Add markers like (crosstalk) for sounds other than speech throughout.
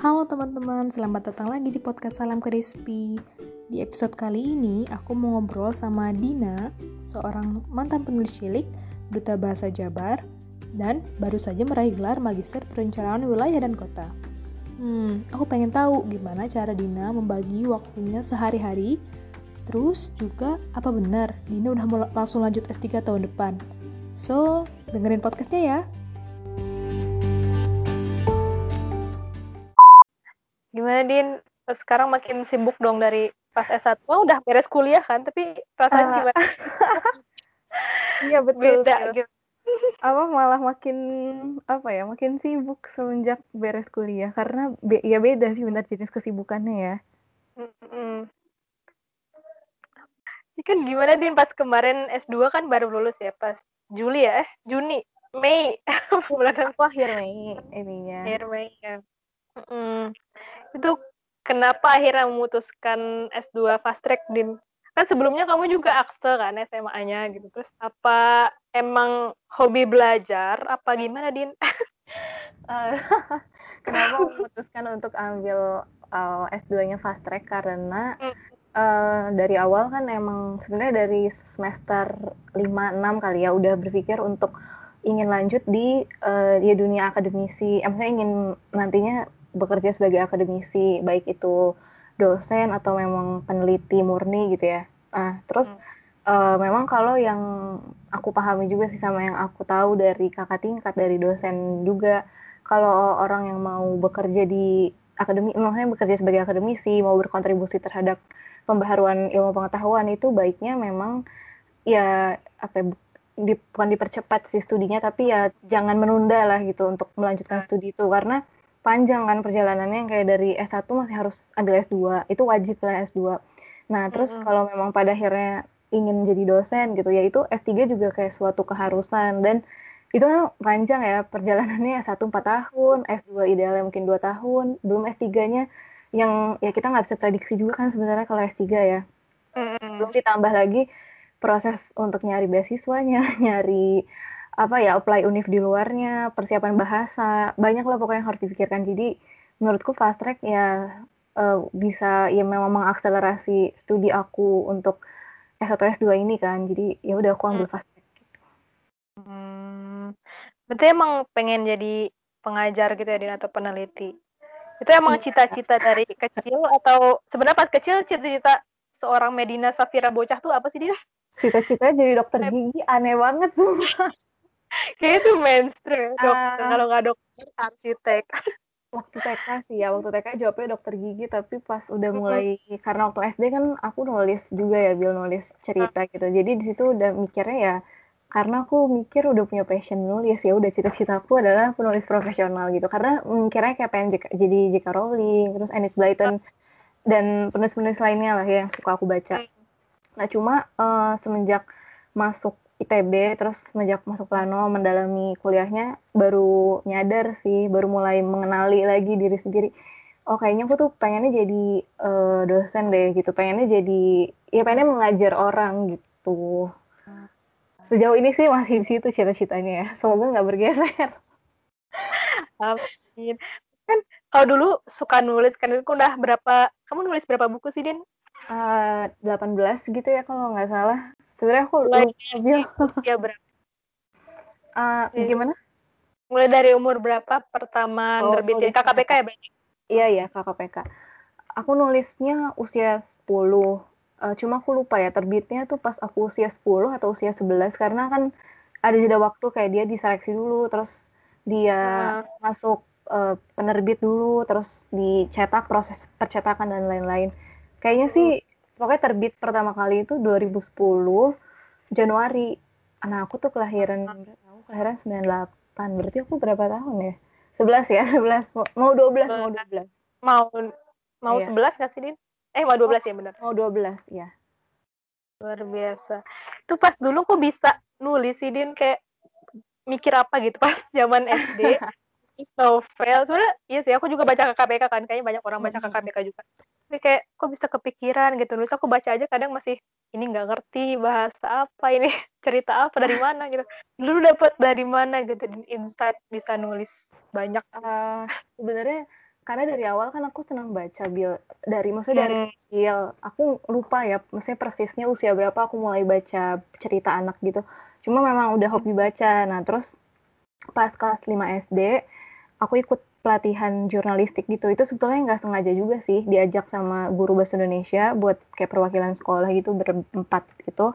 Halo teman-teman, selamat datang lagi di podcast Salam Crispy. Di episode kali ini, aku mau ngobrol sama Dina, seorang mantan penulis cilik, duta bahasa Jabar, dan baru saja meraih gelar Magister Perencanaan Wilayah dan Kota. Hmm, aku pengen tahu gimana cara Dina membagi waktunya sehari-hari, terus juga apa benar Dina udah langsung lanjut S3 tahun depan. So, dengerin podcastnya ya. Gimana Din? Sekarang makin sibuk dong dari pas S1. Oh, udah beres kuliah kan, tapi rasanya uh, gimana? (laughs) Iya betul. Beda betul. gitu. Apa malah makin apa ya? Makin sibuk semenjak beres kuliah karena be ya beda sih benar jenis kesibukannya ya. Mm -hmm. Ini kan gimana Din pas kemarin S2 kan baru lulus ya pas Juli ya? Eh, Juni, Mei. (laughs) Bulan akhir Mei ininya. Akhir Mei ya. Mm itu kenapa akhirnya memutuskan S2 fast track din? Kan sebelumnya kamu juga akse kan SMA-nya gitu. Terus apa emang hobi belajar? Apa gimana din? Uh, (laughs) kenapa memutuskan untuk ambil uh, S2-nya fast track? Karena uh, dari awal kan emang sebenarnya dari semester 5 6 kali ya udah berpikir untuk ingin lanjut di uh, di dunia akademisi, eh, maksudnya ingin nantinya bekerja sebagai akademisi baik itu dosen atau memang peneliti murni gitu ya. Nah, terus hmm. uh, memang kalau yang aku pahami juga sih sama yang aku tahu dari kakak tingkat dari dosen juga kalau orang yang mau bekerja di akademi maksudnya bekerja sebagai akademisi mau berkontribusi terhadap pembaharuan ilmu pengetahuan itu baiknya memang ya apa ya, di, bukan dipercepat sih studinya tapi ya jangan menunda lah gitu untuk melanjutkan hmm. studi itu karena panjang kan perjalanannya yang kayak dari S1 masih harus ambil S2 itu wajib lah S2 nah terus mm -hmm. kalau memang pada akhirnya ingin jadi dosen gitu ya itu S3 juga kayak suatu keharusan. Dan itu kan panjang ya perjalanannya S1 4 tahun S2 idealnya mungkin 2 tahun. Belum S3-nya yang ya kita nggak bisa prediksi juga kan sebenarnya kalau S3 ya. Mm -hmm. belum ditambah lagi proses untuk nyari beasiswanya (laughs) nyari apa ya apply univ di luarnya persiapan bahasa banyak lah pokoknya yang harus dipikirkan jadi menurutku fast track ya uh, bisa ya memang mengakselerasi studi aku untuk S1 S2 ini kan jadi ya udah aku ambil hmm. fast track gitu. Hmm, berarti emang pengen jadi pengajar gitu ya Din atau peneliti itu emang iya. cita-cita dari kecil atau sebenarnya pas kecil cita-cita seorang Medina Safira bocah tuh apa sih dia? Cita-cita jadi dokter gigi aneh banget sumpah. Kayak itu mainstream, dokter. Uh, Kalau nggak dokter, arsitek. (laughs) Waktu TK sih ya, waktu TK jawabnya dokter gigi, tapi pas udah mulai, mm-hmm. karena waktu SD kan aku nulis juga ya, Bill nulis cerita gitu. Jadi di situ udah mikirnya ya, karena aku mikir udah punya passion nulis ya udah cita-citaku adalah penulis profesional gitu karena mikirnya kayak pengen jadi J.K. Rowling terus Enid Blyton dan penulis-penulis lainnya lah ya yang suka aku baca nah cuma uh, semenjak masuk ITB terus sejak masuk plano mendalami kuliahnya baru nyadar sih baru mulai mengenali lagi diri sendiri. Oh kayaknya aku tuh pengennya jadi uh, dosen deh gitu. Pengennya jadi ya pengennya mengajar orang gitu. Sejauh ini sih masih di situ cita-citanya. Ya semoga nggak bergeser. (laughs) Amin. Kan kalau dulu suka nulis kan itu udah berapa kamu nulis berapa buku sih Din? Uh, eh, 18 gitu ya kalau nggak salah Sebenarnya aku mulai ya (laughs) berapa? Uh, gimana? Mulai dari umur berapa pertama oh, nerbitin KKPK ya berarti? Iya iya KKPK. Aku nulisnya usia 10. Uh, eh, cuma aku lupa ya terbitnya tuh pas aku usia 10 atau usia 11 karena kan ada jeda waktu kayak dia diseleksi dulu terus dia hmm. masuk uh, penerbit dulu terus dicetak proses percetakan dan lain-lain. Kayaknya hmm. sih pokoknya terbit pertama kali itu 2010 Januari. Anak aku tuh kelahiran aku kelahiran 98 berarti aku berapa tahun ya? 11 ya (laughs) 11 mau 12 mau 12 mau mau iya. 11 gak sih Din? eh mau 12 oh, ya benar mau 12 ya luar biasa. Itu pas dulu kok bisa nulis sih Din kayak mikir apa gitu (laughs) pas zaman SD (laughs) novel sebenarnya iya sih aku juga baca KKBK kan kayaknya banyak orang baca KKBK juga. Tapi kayak kok bisa kepikiran gitu. Nulis aku baca aja kadang masih ini nggak ngerti bahasa apa ini (laughs) cerita apa dari mana gitu. Dulu dapat dari mana? gitu insight bisa nulis banyak. Uh, sebenarnya karena dari awal kan aku senang baca bil dari maksudnya dari Hmm. kecil aku lupa ya maksudnya persisnya usia berapa aku mulai baca cerita anak gitu. Cuma memang udah hobi baca. Nah terus pas kelas 5 SD aku ikut pelatihan jurnalistik gitu itu sebetulnya nggak sengaja juga sih diajak sama guru bahasa Indonesia buat kayak perwakilan sekolah gitu berempat gitu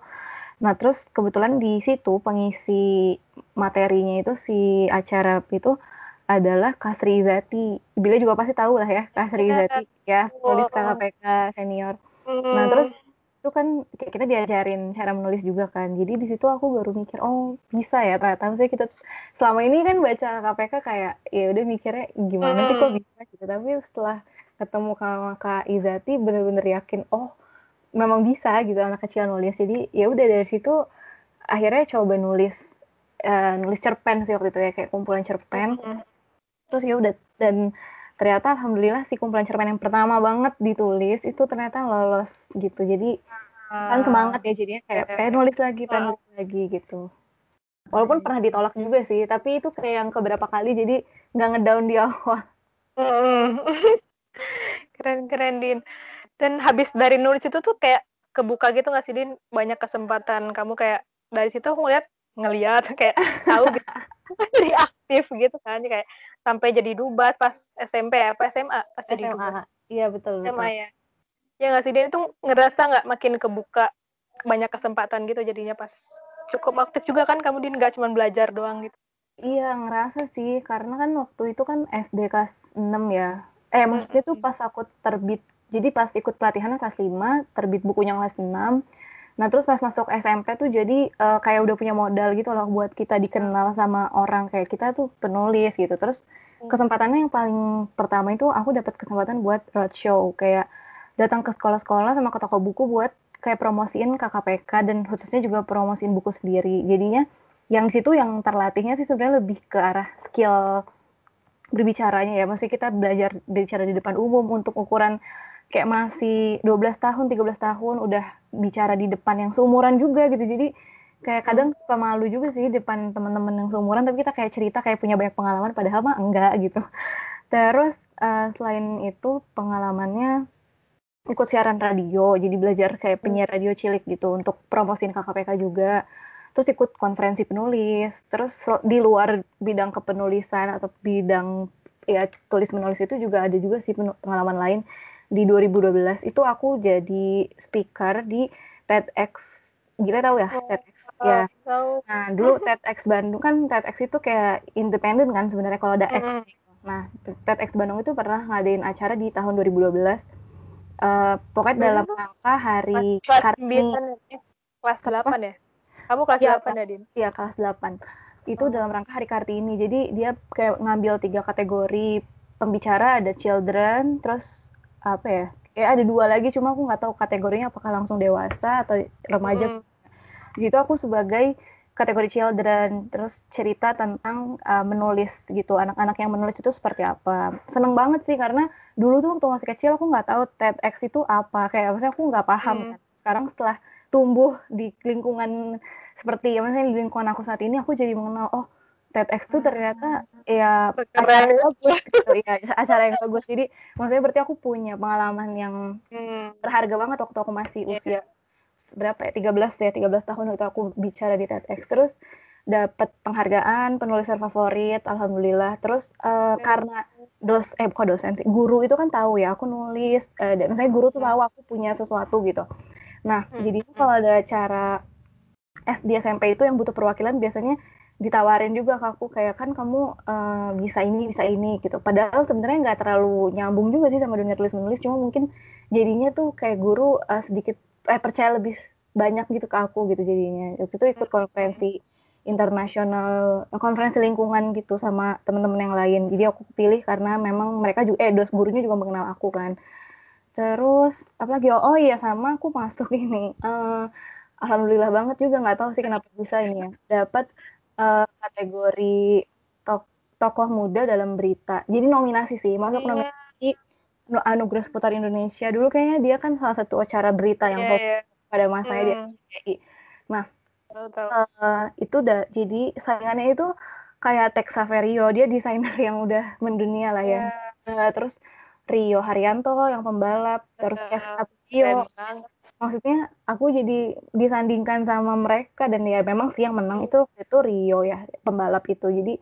nah terus kebetulan di situ pengisi materinya itu si acara itu adalah Kasri Izati. Bila juga pasti tahu lah ya Kasri. (laughs) Izati ya, tulis Oh. KKPK senior. Nah, terus itu kan kayak kita diajarin cara menulis juga kan. Jadi di situ aku baru mikir, oh bisa ya ternyata. Maksudnya kita selama ini kan baca KPK kayak ya udah mikirnya gimana sih kok Hmm. bisa gitu. Tapi setelah ketemu sama Kak Izati bener-bener yakin, oh memang bisa gitu anak kecil nulis. Jadi ya udah dari situ akhirnya coba nulis eh, nulis cerpen sih waktu itu ya kayak kumpulan cerpen Hmm. terus ya udah dan ternyata alhamdulillah si kumpulan cerpen yang pertama banget ditulis itu ternyata lolos gitu. Jadi kan semangat ya jadinya kayak Iya. pengen nulis lagi pengen Ah. nulis lagi gitu. Walaupun pernah ditolak juga sih tapi itu kayak yang keberapa kali jadi nggak ngedown di awal. (laughs) Keren keren Din. Dan habis dari nulis itu tuh kayak kebuka gitu nggak sih Din? Banyak kesempatan kamu kayak dari situ aku ngeliat ngeliat kayak tahu gitu. (laughs) Jadi aktif gitu kan. Kayak sampai jadi dubas pas SMP apa SMA pas jadi dubas. SMA iya betul betul. SMA ya. Ya nggak sih Din itu ngerasa nggak makin kebuka banyak kesempatan gitu jadinya pas cukup aktif juga kan kamu Din? Nggak cuma belajar doang gitu. Iya ngerasa sih. Karena kan waktu itu kan SD kelas 6 ya. Eh maksudnya tuh pas aku terbit jadi pas ikut pelatihannya kelas 5, terbit bukunya kelas 6. Nah, terus pas masuk SMP tuh jadi eh, kayak udah punya modal gitu loh buat kita dikenal sama orang kayak kita tuh penulis gitu. Terus kesempatannya yang paling pertama itu aku dapat kesempatan buat roadshow kayak datang ke sekolah-sekolah sama ke toko buku buat kayak promosiin KKPK dan khususnya juga promosiin buku sendiri. Jadinya yang di situ yang terlatihnya sih sebenarnya lebih ke arah skill berbicaranya ya. Masih kita belajar bicara di depan umum untuk ukuran kayak masih 12 tahun, 13 tahun udah bicara di depan yang seumuran juga gitu. Jadi kayak kadang suka malu juga sih depan teman-teman yang seumuran tapi kita kayak cerita kayak punya banyak pengalaman padahal mah enggak gitu. Terus eh, selain itu pengalamannya ikut siaran radio, jadi belajar kayak penyiar radio cilik gitu untuk promosiin KKPK juga. Terus ikut konferensi penulis, terus di luar bidang kepenulisan atau bidang ya tulis menulis itu juga ada juga sih pengalaman lain. Di 2012 itu aku jadi speaker di TEDx. Gila tahu ya Oh, TEDx? Ya. tahu Nah, dulu TEDx Bandung kan TEDx itu kayak independen kan sebenarnya kalau ada X. Mm-mm. gitu. Nah, TEDx Bandung itu pernah ngadain acara di tahun 2012. Eh, pokoknya Berarti dalam rangka hari kelas Kartini. 9 ya? kelas 8 ya kamu kelas Iya, 8 ya kelas, Din iya, kelas 8. Itu Oh. dalam rangka Hari Kartini. Jadi dia kayak ngambil tiga kategori pembicara, ada children, terus apa ya? Kayak ada dua lagi, cuma aku nggak tahu kategorinya apakah langsung dewasa atau remaja. Mm. Di situ aku sebagai kategori children, terus cerita tentang uh, menulis gitu, anak-anak yang menulis itu seperti apa. Seneng banget sih karena dulu tuh waktu masih kecil aku nggak tahu TEDx itu apa, kayak maksudnya aku nggak paham. Hmm. kan. Sekarang setelah tumbuh di lingkungan seperti ya maksudnya di lingkungan aku saat ini aku jadi mengenal oh TEDx tuh ternyata ya acara yang bagus gitu. (laughs) Ya acara yang bagus. Jadi maksudnya berarti aku punya pengalaman yang Hmm. berharga banget waktu aku masih Iya. usia berapa ya 13 ya 13 tahun itu aku bicara di TEDx. Terus dapat penghargaan penulisan favorit alhamdulillah. Terus eh, karena dos eh bukan dosen sih guru itu kan tahu ya aku nulis eh, dan misalnya guru tuh tahu aku punya sesuatu gitu. Nah Hmm. jadi kalau ada acara SD SMP itu yang butuh perwakilan biasanya ditawarin juga ke aku kayak kan kamu eh, bisa ini bisa ini gitu. Padahal sebenarnya nggak terlalu nyambung juga sih sama dunia tulis menulis cuma mungkin jadinya tuh kayak guru eh, sedikit eh percaya lebih banyak gitu ke aku gitu jadinya. Waktu itu ikut konferensi internasional eh, konferensi lingkungan gitu sama teman-teman yang lain. Jadi aku pilih karena memang mereka juga eh dos gurunya juga mengenal aku kan. Terus apalagi oh, oh iya sama aku masuk ini. Eh, alhamdulillah banget juga nggak tahu sih kenapa bisa ini ya. Dapat eh, kategori tok- tokoh muda dalam berita jadi nominasi sih masuk Iya. nominasi Nu- anugerah seputar Indonesia dulu kayaknya dia kan salah satu acara berita yang Iya, top iya. pada masanya di Hmm. RCTI. Tahu, tahu. Eh, itu udah jadi saingannya itu kayak Tex Saverio dia desainer yang udah mendunia lah ya Iya. juga terus Rio Haryanto yang pembalap terus Kevin Aprilio maksudnya aku jadi disandingkan sama mereka dan ya memang sih yang menang itu itu Rio ya pembalap itu. Jadi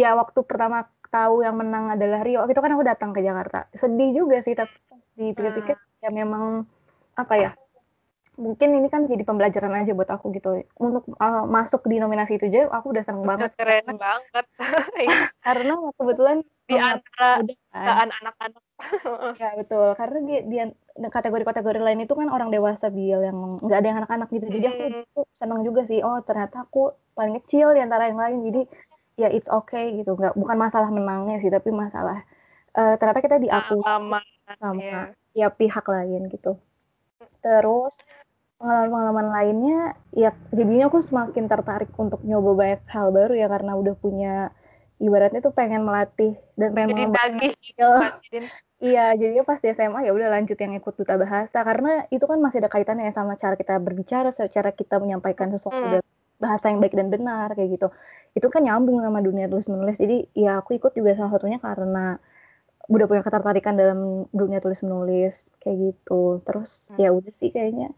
ya waktu pertama tahu yang menang adalah Rio. Itu kan aku datang ke Jakarta. Sedih juga sih tapi pas dipikir-pikir hmm. ya memang apa ya mungkin ini kan jadi pembelajaran aja buat aku gitu. Untuk uh, masuk di nominasi itu aja aku udah seneng banget. Keren banget. (laughs) Karena kebetulan di antara kan. anak-anak ya betul. Karena di, di kategori-kategori lain itu kan orang dewasa bil yang nggak ada yang anak-anak gitu. Jadi aku hmm. seneng juga sih oh ternyata aku paling kecil di antara yang lain. Jadi ya it's okay gitu. Nggak bukan masalah menangnya sih tapi masalah uh, ternyata kita diakui sama yeah. ya pihak lain gitu. Terus pengalaman-pengalaman lainnya ya jadinya aku semakin tertarik untuk nyoba banyak hal baru ya karena udah punya ibaratnya tuh pengen melatih dan pengen jadi tagih (laughs) iya jadinya pas di SMA ya udah lanjut yang ikut duta bahasa. Karena itu kan masih ada kaitannya ya sama cara kita berbicara cara kita menyampaikan sesuatu hmm. bahasa yang baik dan benar kayak gitu. Itu kan nyambung sama dunia tulis menulis jadi ya aku ikut juga salah satunya karena udah punya ketertarikan dalam dunia tulis menulis kayak gitu. Terus hmm. ya udah sih kayaknya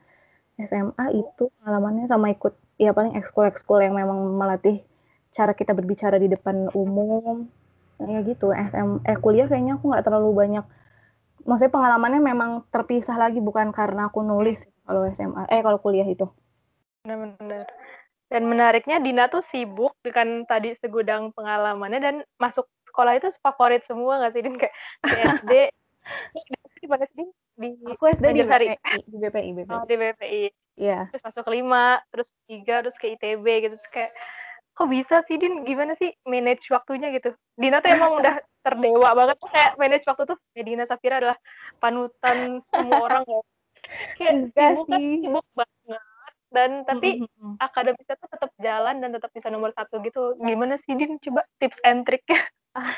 SMA itu pengalamannya sama ikut ya paling ekskul-ekskul yang memang melatih cara kita berbicara di depan umum ya gitu. SM eh kuliah kayaknya aku nggak terlalu banyak. Maksudnya pengalamannya memang terpisah lagi bukan karena aku nulis kalau SMA eh kalau kuliah itu. Benar-benar. Dan menariknya Dina tuh sibuk dengan tadi segudang pengalamannya dan masuk sekolah itu favorit semua nggak sih Din? Kayak SD di mana sih di aku SD di BPI di BPI BPI oh, di BPI Iya. Yeah. terus masuk ke lima terus tiga terus ke ITB gitu. Terus kayak kok bisa sih Din? Gimana sih manage waktunya gitu? Dina tuh emang udah terdewa banget kayak manage waktu tuh. Ya Dina Safira adalah panutan semua (laughs) orang ya kayak sibuk kan sibuk banget. Dan tapi mm-hmm. akademisnya tuh tetap jalan dan tetap bisa nomor satu gitu. Gimana sih Din? Coba tips and trick ah,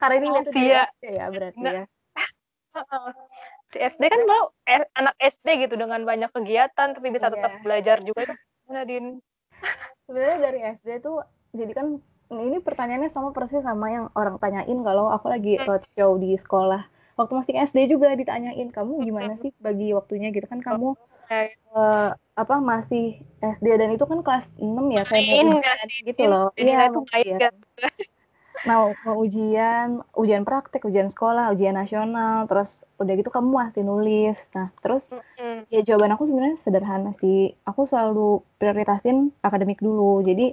karena ini ya ya berarti ya. (laughs) di SD kan mau eh, anak SD gitu dengan banyak kegiatan tapi bisa tetap yeah. belajar juga. Itu gimana Din? Sebenarnya dari SD tuh jadi kan ini pertanyaannya sama persis sama yang orang tanyain kalau aku lagi hmm. roadshow di sekolah. Waktu masih SD juga ditanyain kamu gimana sih bagi waktunya? Gitu kan kamu uh, apa masih SD dan itu kan kelas 6 ya kayak gitu loh. Iya, itu ya mau mau ujian ujian praktek ujian sekolah ujian nasional terus udah gitu kamu masih nulis. Nah terus mm-hmm. ya jawaban aku sebenarnya sederhana sih. Aku selalu prioritasin akademik dulu. Jadi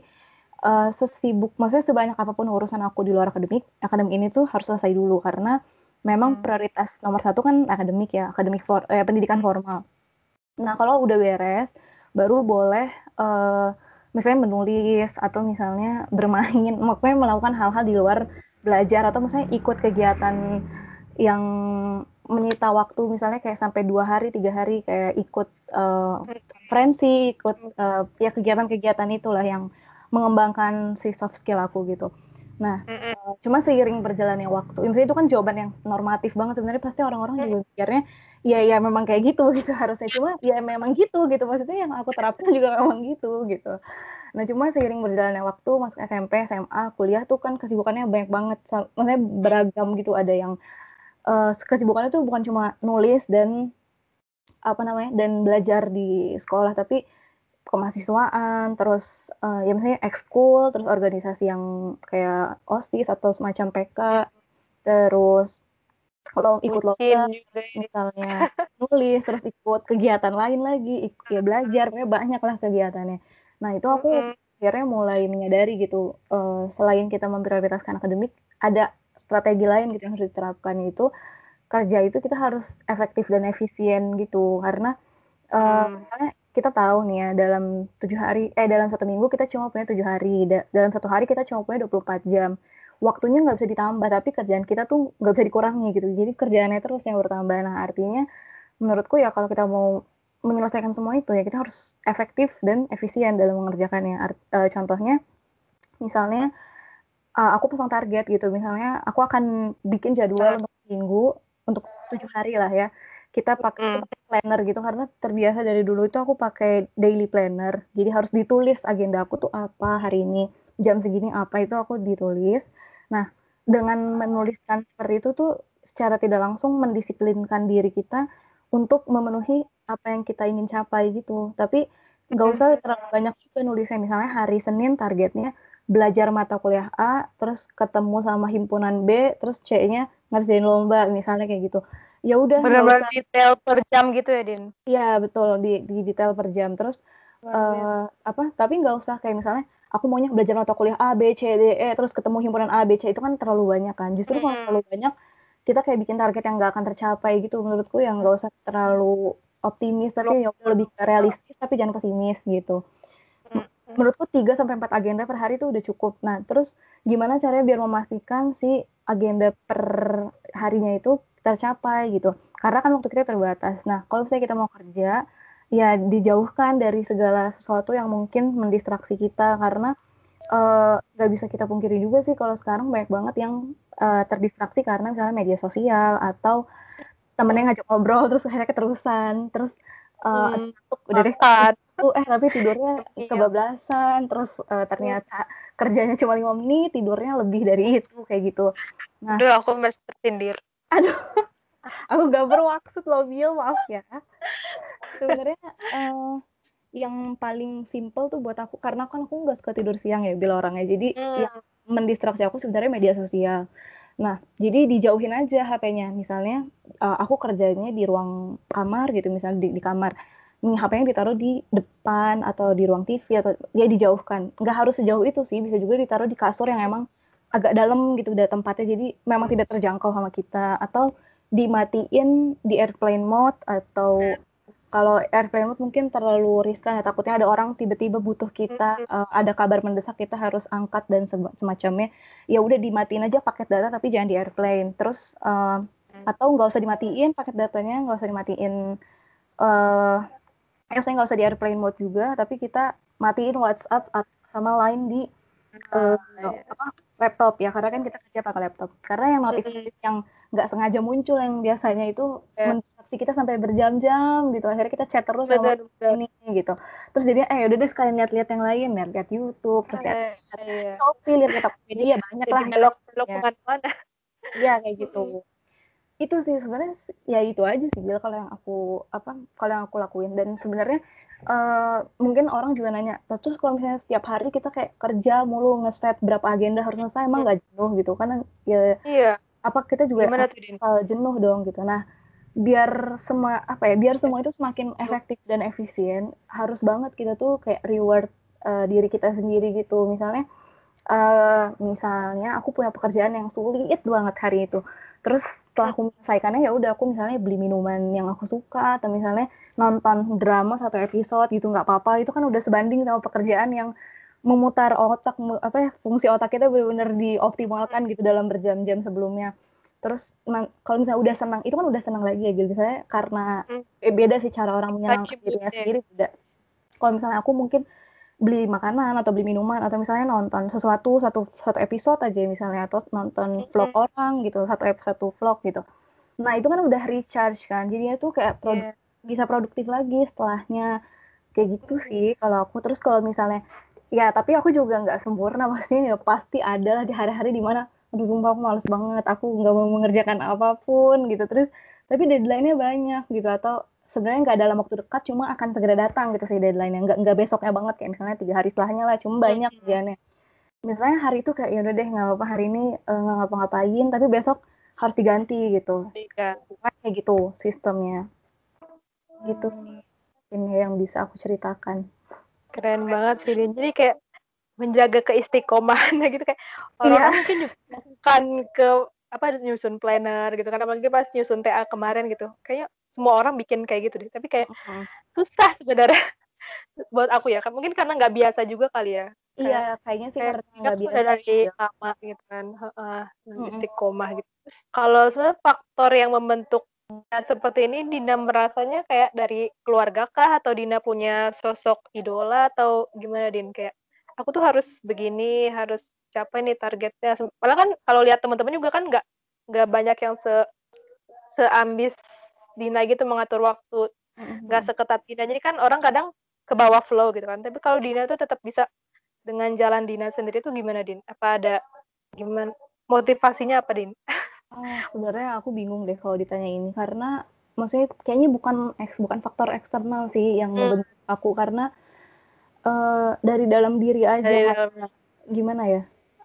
uh, sesibuk maksudnya sebanyak apa pun urusan aku di luar akademik akademik ini tuh harus selesai dulu. Karena memang mm. prioritas nomor satu kan akademik ya akademik for, eh, pendidikan formal. Nah kalau udah beres baru boleh uh, misalnya menulis atau misalnya bermain, (laughs) maksudnya melakukan hal-hal di luar belajar atau misalnya ikut kegiatan yang menyita waktu misalnya kayak sampai dua hari tiga hari kayak ikut uh, konferensi ikut uh, ya kegiatan-kegiatan itulah yang mengembangkan si soft skill aku gitu nah uh, cuma seiring berjalannya waktu misalnya itu kan jawaban yang normatif banget sebenarnya pasti orang-orang juga mikirnya ya ya memang kayak gitu (laughs) gitu harusnya. Cuma ya memang gitu gitu. Maksudnya yang aku terapkan juga memang gitu gitu. Nah cuma seiring berjalannya waktu masuk SMP SMA kuliah tuh kan kesibukannya banyak banget. Maksudnya beragam gitu. Ada yang uh, kesibukannya tuh bukan cuma nulis dan apa namanya dan belajar di sekolah tapi kemahasiswaan terus uh, ya misalnya ekskul terus organisasi yang kayak osis atau semacam PK terus kalau ikut lomba misalnya nulis terus ikut kegiatan lain lagi ikut ya belajar ya banyak lah kegiatannya. Nah itu aku akhirnya mulai menyadari gitu uh, selain kita memprioritaskan akademik ada strategi lain gitu yang harus diterapkan itu kerja itu kita harus efektif dan efisien gitu. Karena uh, hmm. misalnya kita tahu nih ya dalam tujuh hari eh dalam satu minggu kita cuma punya tujuh hari da dalam satu hari kita cuma punya 24 jam. Waktunya nggak bisa ditambah tapi kerjaan kita tuh nggak bisa dikurangi gitu. Jadi kerjaannya terus yang bertambah. Nah artinya menurutku ya kalau kita mau menyelesaikan semua itu ya kita harus efektif dan efisien dalam mengerjakannya. Art, uh, contohnya misalnya uh, aku pasang target gitu. Misalnya aku akan bikin jadwal untuk minggu untuk tujuh hari lah ya kita pakai hmm. planner gitu karena terbiasa dari dulu itu aku pakai daily planner jadi harus ditulis agenda aku tuh apa hari ini jam segini apa itu aku ditulis Nah, dengan menuliskan seperti itu tuh secara tidak langsung mendisiplinkan diri kita untuk memenuhi apa yang kita ingin capai gitu. Tapi nggak usah terlalu banyak juga nulisnya. Misalnya hari Senin targetnya belajar mata kuliah A, terus ketemu sama himpunan B, terus C-nya ngerjain lomba, misalnya kayak gitu. Ya udah. Benar-benar detail per jam gitu ya, Din? Iya betul di, di detail per jam. Terus uh, apa? Tapi nggak usah kayak misalnya aku maunya belajar mata kuliah A, B, C, D, E, terus ketemu himpunan A, B, C itu kan terlalu banyak kan. Justru kalau terlalu banyak kita kayak bikin target yang nggak akan tercapai gitu menurutku yang nggak usah terlalu optimis tapi ya lebih realistis tapi jangan pesimis gitu menurutku 3 sampai 4 agenda per hari itu udah cukup. Nah, terus gimana caranya biar memastikan si agenda per harinya itu tercapai gitu. Karena kan waktu kita terbatas. Nah, kalau misalnya kita mau kerja, ya dijauhkan dari segala sesuatu yang mungkin mendistraksi kita. Karena nggak uh, bisa kita pungkiri juga sih kalau sekarang banyak banget yang uh, terdistraksi karena misalnya media sosial atau temennya ngajak ngobrol terus akhirnya keterusan. Terus uh, hmm, udah deh. eh tapi tidurnya (laughs) iya. kebablasan. Terus uh, ternyata kerjanya cuma lima menit tidurnya lebih dari itu kayak gitu. Nah aduh aku masih tersindir aduh aku gak bermaksud loh Bill maaf ya sebenarnya uh, yang paling simple tuh buat aku karena kan aku nggak suka tidur siang ya Bill orangnya jadi hmm. yang mendistraksi aku sebenarnya media sosial Nah, jadi dijauhin aja HP-nya. Misalnya uh, aku kerjanya di ruang kamar gitu, misalnya di, di kamar. Nih HP-nya ditaruh di depan atau di ruang TV atau ya dijauhkan. Nggak harus sejauh itu sih, bisa juga ditaruh di kasur yang emang agak dalam gitu udah tempatnya. Jadi memang tidak terjangkau sama kita. Atau dimatiin di airplane mode atau kalau airplane mode mungkin terlalu riskan ya. Takutnya ada orang tiba-tiba butuh kita uh, ada kabar mendesak kita harus angkat dan semacamnya. Ya udah dimatiin aja paket data tapi jangan di airplane. Terus uh, atau nggak usah dimatiin paket datanya nggak usah dimatiin uh, ya saya nggak usah di airplane mode juga. Tapi kita matiin WhatsApp sama lain di uh, apa laptop ya karena kan kita kerja pakai laptop. Karena yang notifikasi yang nggak sengaja muncul yang biasanya itu yeah. mendistraksi kita sampai berjam-jam gitu. Akhirnya kita chat terus sama ini gitu. Terus jadi eh udah deh sekalian lihat-lihat yang lain lihat-lihat YouTube terus lihat yeah. Shopee lihat-lihat media banyak lah. belok belok ya. mana ya kayak gitu itu sih sebenarnya ya itu aja sih Bil kalau yang aku apa kalau yang aku lakuin dan sebenarnya uh, mungkin orang juga nanya terus kalau misalnya setiap hari kita kayak kerja mulu ngeset berapa agenda harus selesai emang nggak jenuh gitu kan ya iya apa kita juga Gimana tuh, uh, jenuh dong gitu. Nah, biar semua apa ya, biar semua itu semakin efektif dan efisien, harus banget kita tuh kayak reward uh, diri kita sendiri gitu. Misalnya uh, misalnya aku punya pekerjaan yang sulit banget hari itu. Terus setelah aku menyelesaikannya ya udah aku misalnya beli minuman yang aku suka atau misalnya nonton drama satu episode gitu nggak apa-apa. Itu kan udah sebanding sama pekerjaan yang memutar otak apa ya fungsi otak kita benar-benar dioptimalkan gitu dalam berjam-jam sebelumnya. Terus kalau misalnya udah senang itu kan udah senang lagi ya gitu. Misalnya karena hmm. eh, beda sih cara orang menyenangkan dirinya sendiri kalau misalnya aku mungkin beli makanan atau beli minuman atau misalnya nonton sesuatu satu satu episode aja misalnya atau nonton vlog -hmm. orang gitu satu episode vlog gitu nah itu kan udah recharge kan jadinya tuh kayak produ yeah. bisa produktif lagi setelahnya kayak gitu sih kalau aku terus kalau misalnya ya tapi aku juga nggak sempurna (laughs) maksudnya ya pasti ada lah di hari-hari di mana aduh sumpah aku males banget aku nggak mau mengerjakan apa pun gitu terus tapi deadline-nya banyak gitu atau sebenarnya nggak dalam waktu dekat cuma akan segera datang gitu sih deadline-nya. Nggak nggak besoknya banget kayak misalnya tiga hari setelahnya lah cuma banyak kerjaannya. Misalnya hari itu kayak ya udah deh nggak apa-apa hari ini eh, nggak uh, ngapa-ngapain tapi besok harus diganti gitu. Iya. kayak gitu sistemnya. Gitu sih ini yang bisa aku ceritakan. Keren banget sih, Din. Jadi kayak menjaga keistiqomahannya gitu kayak orang yeah. mungkin bukan ke apa nyusun planner gitu kan apalagi pas nyusun TA kemarin gitu. Kayaknya semua orang bikin kayak gitu deh. Tapi kayak uh -huh. susah sebenarnya (laughs) buat aku ya. Mungkin karena nggak biasa juga kali ya. Iya kayaknya sih karena nggak biasa dari lama gitu kan. Uh, uh, istiqomah gitu. Terus, kalau sebenarnya faktor yang membentuk Nah, seperti ini Dina merasanya kayak dari keluarga kah? Atau Dina punya sosok idola? Atau gimana Din? Kayak aku tuh harus begini, harus capai nih targetnya. Malah kan kalau lihat teman-teman juga kan nggak nggak banyak yang se seambis Dina gitu mengatur waktu, nggak mm-hmm. seketat Dina. Jadi kan orang kadang ke bawah flow gitu kan. Tapi kalau Dina tuh tetap bisa dengan jalan Dina sendiri tuh gimana Din? Apa ada gimana motivasinya apa Din? Oh, (laughs) sebenarnya aku bingung deh kalau ditanya ini karena maksudnya kayaknya bukan bukan faktor eksternal sih yang hmm. aku karena uh, dari dalam diri aja dari dalam. gimana ya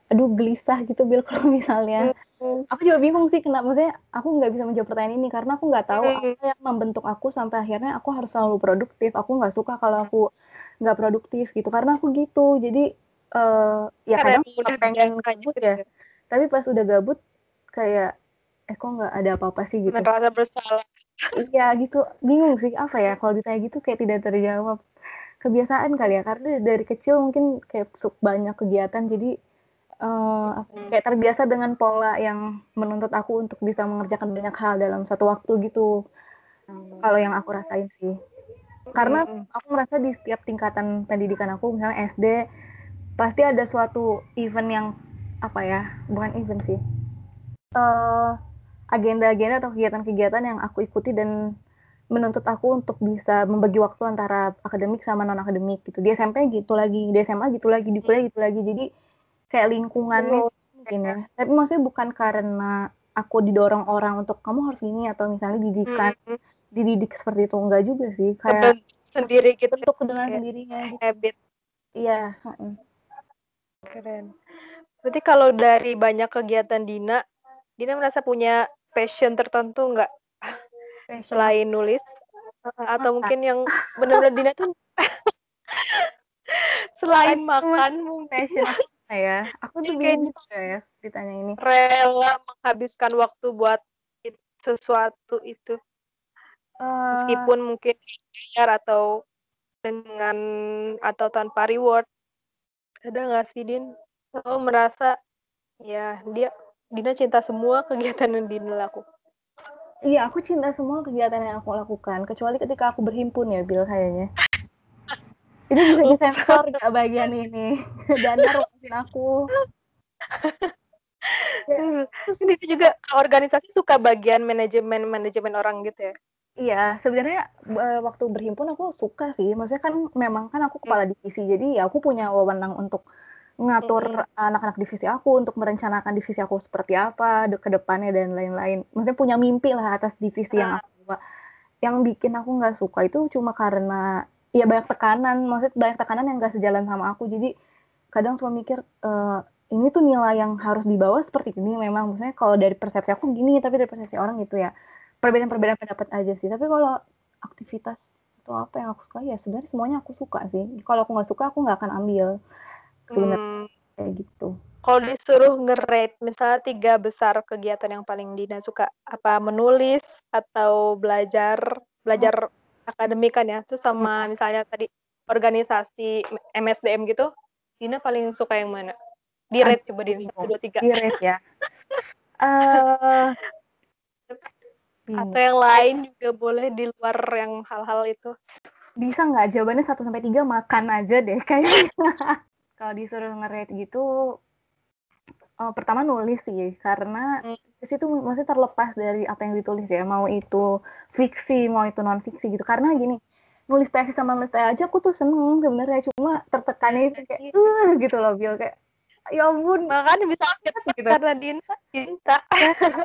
aduh gelisah gitu bil (laughs) kalau misalnya hmm. Aku juga bingung sih kenapa maksudnya aku nggak bisa menjawab pertanyaan ini karena aku nggak tahu hmm. apa yang membentuk aku sampai akhirnya aku harus selalu produktif. Aku nggak suka kalau aku nggak produktif gitu karena aku gitu. Jadi uh, ya kadang pengen gabut gitu ya. ya. Tapi pas udah gabut kayak eh kok nggak ada apa-apa sih? gitu. Merasa bersalah. Iya gitu. Bingung sih apa ya kalau ditanya gitu kayak tidak terjawab. Kebiasaan kali ya karena dari kecil mungkin kayak banyak kegiatan. Jadi uh, kayak terbiasa dengan pola yang menuntut aku untuk bisa mengerjakan banyak hal dalam satu waktu gitu. Hmm. kalau yang aku rasain sih. Karena hmm. aku merasa di setiap tingkatan pendidikan aku misalnya SD pasti ada suatu event yang apa ya bukan event sih. Uh, agenda-agenda atau kegiatan-kegiatan yang aku ikuti dan menuntut aku untuk bisa membagi waktu antara akademik sama non akademik gitu. Di SMP gitu lagi di SMA gitu lagi di kuliah gitu lagi. Jadi kayak lingkungan oh, mungkin ya. Tapi maksudnya bukan karena aku didorong orang untuk kamu harus ini atau misalnya didikan hmm. dididik seperti itu enggak juga sih. Kayak sendiri gitu untuk dengan sendirinya. habit. Iya keren. Berarti kalau dari banyak kegiatan Dina Dina merasa punya passion tertentu enggak? Selain nulis atau mungkin yang benar-benar Dina tuh (laughs) selain makan mungkin ya? Aku tuh bingung gitu. ya ditanya ini. Rela menghabiskan waktu buat sesuatu itu. Uh, meskipun mungkin bayar atau dengan atau tanpa reward. Ada nggak sih Din? Oh merasa ya dia Dina cinta semua (laughs) kegiatan yang Dina lakukan? Iya, aku cinta semua kegiatan yang aku lakukan, kecuali ketika aku berhimpun ya, Bill, kayaknya. Ini bisa disensor nggak bagian ini? (laughs) Dan lepasin aku. Terus ini juga organisasi suka bagian manajemen manajemen orang gitu ya? Iya, sebenarnya waktu berhimpun aku suka sih. Maksudnya kan memang kan aku kepala divisi, jadi ya aku punya wewenang untuk ngatur anak-anak divisi aku untuk merencanakan divisi aku seperti apa ke depannya dan lain-lain. Maksudnya punya mimpi lah atas divisi yang ah. aku buat. Yang bikin aku nggak suka itu cuma karena ya banyak tekanan, maksudnya banyak tekanan yang gak sejalan sama aku. Jadi kadang suka mikir e, ini tuh nilai yang harus dibawa seperti ini memang maksudnya kalau dari persepsi aku gini tapi dari persepsi orang gitu ya perbedaan-perbedaan pendapat aja sih tapi kalau aktivitas atau apa yang aku suka ya sebenarnya semuanya aku suka sih kalau aku nggak suka aku nggak akan ambil sebenarnya hmm. kayak gitu kalau disuruh nge-rate misalnya tiga besar kegiatan yang paling Dina suka apa menulis atau belajar belajar. Akademik kan ya. Terus sama misalnya tadi organisasi MSDM gitu Dina paling suka yang mana? Di rate coba di satu dua tiga. Di rate ya. Uh, (laughs) atau yang lain juga boleh di luar yang hal-hal itu. Bisa nggak? Jawabannya satu sampai tiga makan aja deh kayaknya. (laughs) Kalau disuruh ngerate gitu oh, pertama nulis sih karena hmm. Itu masih terlepas dari apa yang ditulis ya mau itu fiksi mau itu non fiksi gitu. Karena gini nulis tesis sama nulis tesis aja aku tuh seneng sebenarnya. Cuma tertekan itu kayak uh gitu loh Bill kayak ya ampun makanya bisa cepet gitu. karena Dinta cinta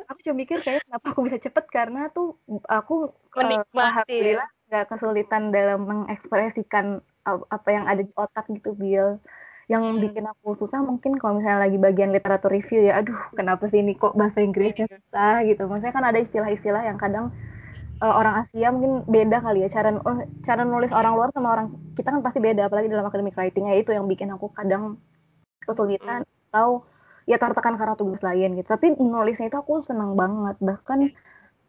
aku cuma mikir kayak kenapa aku bisa cepet? Karena tuh aku menikmati. uh, nggak kesulitan dalam mengekspresikan apa yang ada di otak gitu Bill yang hmm. bikin aku susah mungkin kalau misalnya lagi bagian literatur review ya aduh kenapa sih ini kok bahasa Inggrisnya iya. susah gitu maksudnya kan ada istilah-istilah yang kadang uh, orang Asia mungkin beda kali ya cara oh, cara nulis orang luar sama orang kita kan pasti beda apalagi dalam academic writing ya itu yang bikin aku kadang kesulitan hmm. atau ya tertekan karena tugas lain gitu tapi nulisnya itu aku senang banget bahkan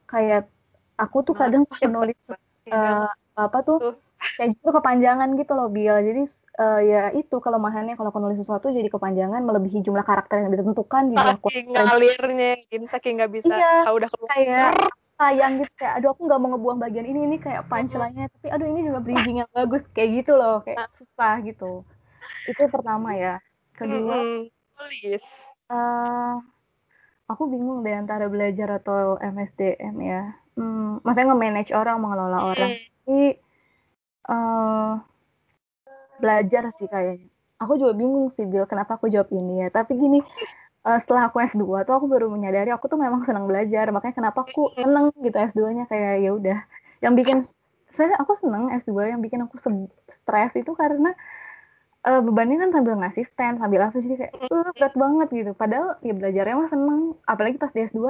kayak aku tuh kadang pas (laughs) nulis uh, apa tuh kayak gitu kepanjangan gitu loh Bill jadi uh, ya itu kelemahannya. Kalau aku nulis sesuatu jadi kepanjangan melebihi jumlah karakter yang ditentukan jadi aku ngalirnya saking nggak bisa iya, udah keluar. kayak sayang gitu kayak aduh aku nggak mau ngebuang bagian ini ini kayak punchline-nya tapi aduh ini juga bridging yang bagus kayak gitu loh kayak susah gitu. Itu pertama ya. Kedua tulis uh, aku bingung deh antara belajar atau MSDM ya. Hmm, maksudnya nge-manage orang mengelola orang. Tapi uh, belajar sih kayaknya. Aku juga bingung sih Bill kenapa aku jawab ini ya. Tapi gini, uh, setelah aku S2 tuh aku baru menyadari aku tuh memang senang belajar. Makanya kenapa aku seneng gitu S2-nya kayak ya udah. Yang bikin saya aku seneng S2 yang bikin aku stres itu karena uh, bebannya kan sambil ngasisten sambil apa sih kayak uh, berat banget gitu. Padahal ya belajarnya mah seneng. Apalagi pas di S2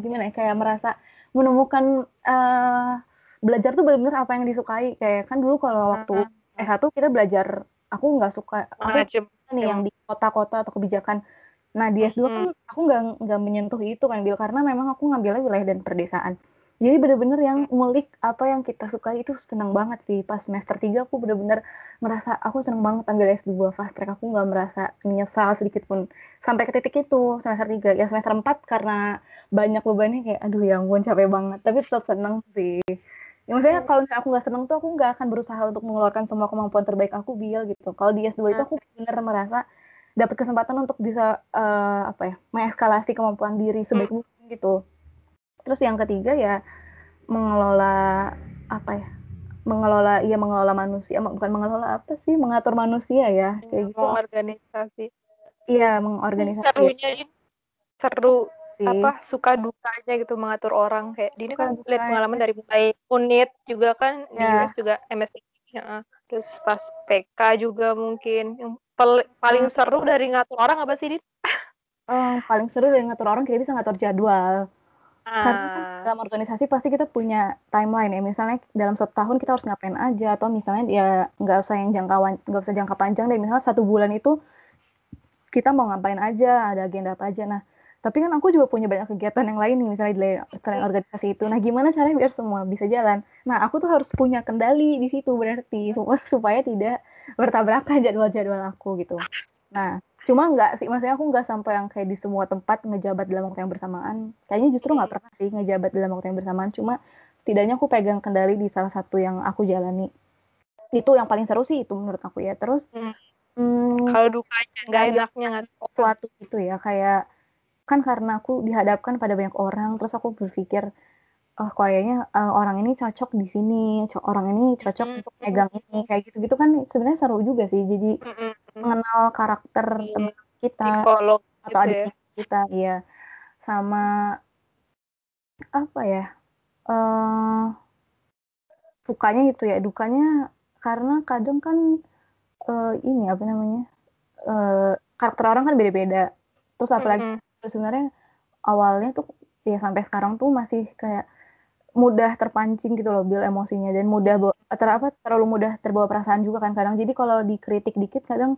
gimana ya kayak merasa menemukan uh, belajar tuh benar-benar apa yang disukai kayak kan dulu kalau waktu S1 kita belajar aku nggak suka aku nih yang di kota-kota atau kebijakan Nah di S2 kan aku nggak nggak menyentuh itu kan Bil karena memang aku ngambilnya wilayah dan perdesaan. Jadi bener-bener yang ngulik apa yang kita suka itu seneng banget sih. Pas semester 3 aku bener-bener merasa aku seneng banget ambil S2 fast track. Aku nggak merasa menyesal sedikit pun. Sampai ke titik itu semester 3. Ya semester 4 karena banyak bebannya kayak aduh ya ampun capek banget. Tapi tetap seneng sih. Ya, maksudnya kalau misalnya aku nggak seneng tuh aku nggak akan berusaha untuk mengeluarkan semua kemampuan terbaik aku Bil gitu. Kalau di S2 itu aku bener merasa dapat kesempatan untuk bisa uh, apa ya mengeskalasi kemampuan diri sebaik hmm. mungkin gitu. Terus yang ketiga ya mengelola apa ya mengelola iya mengelola manusia bukan mengelola apa sih mengatur manusia ya kayak gitu. mengorganisasi. Iya mengorganisasi. Serunya ini seru sih. apa suka dukanya gitu mengatur orang kayak di ini kan lihat pengalaman dari mulai unit juga kan ya. di US juga MSc ya. terus pas PK juga mungkin yang paling hmm. seru dari ngatur orang apa sih, Din? Oh, paling seru dari ngatur orang kita bisa ngatur jadwal. Ah. Karena kan dalam organisasi pasti kita punya timeline ya. Misalnya dalam satu tahun kita harus ngapain aja atau misalnya ya nggak usah yang jangkauan nggak usah jangka panjang deh. Misalnya satu bulan itu kita mau ngapain aja, ada agenda apa aja. Nah, tapi kan aku juga punya banyak kegiatan yang lain nih, misalnya di selain organisasi itu. Nah, gimana caranya biar semua bisa jalan? Nah, aku tuh harus punya kendali di situ berarti (laughs) supaya tidak bertabrakan jadwal-jadwal aku gitu. Nah, cuma nggak sih, maksudnya aku nggak sampai yang kayak di semua tempat ngejabat dalam waktu yang bersamaan. Kayaknya justru nggak pernah sih ngejabat dalam waktu yang bersamaan. Cuma setidaknya aku pegang kendali di salah satu yang aku jalani. Itu yang paling seru sih itu menurut aku ya. Terus hmm. Hmm, kalau dukanya nggak enaknya (laughs) sesuatu gitu ya kayak kan karena aku dihadapkan pada banyak orang terus aku berpikir oh kayaknya uh, orang ini cocok di sini, orang ini cocok mm -hmm. untuk megang ini, kayak gitu-gitu kan sebenarnya seru juga sih. Jadi mm -hmm. mengenal karakter yeah. teman kita Psikolog atau gitu adik ya. kita, iya. Sama apa ya? Uh, sukanya itu ya, dukanya karena kadang kan uh, ini apa namanya? Uh, karakter orang kan beda-beda. Terus apalagi mm -hmm. Sebenarnya awalnya tuh ya sampai sekarang tuh masih kayak mudah terpancing gitu loh bil emosinya. Dan mudah ter apa terlalu mudah terbawa perasaan juga kan kadang. Jadi kalau dikritik dikit kadang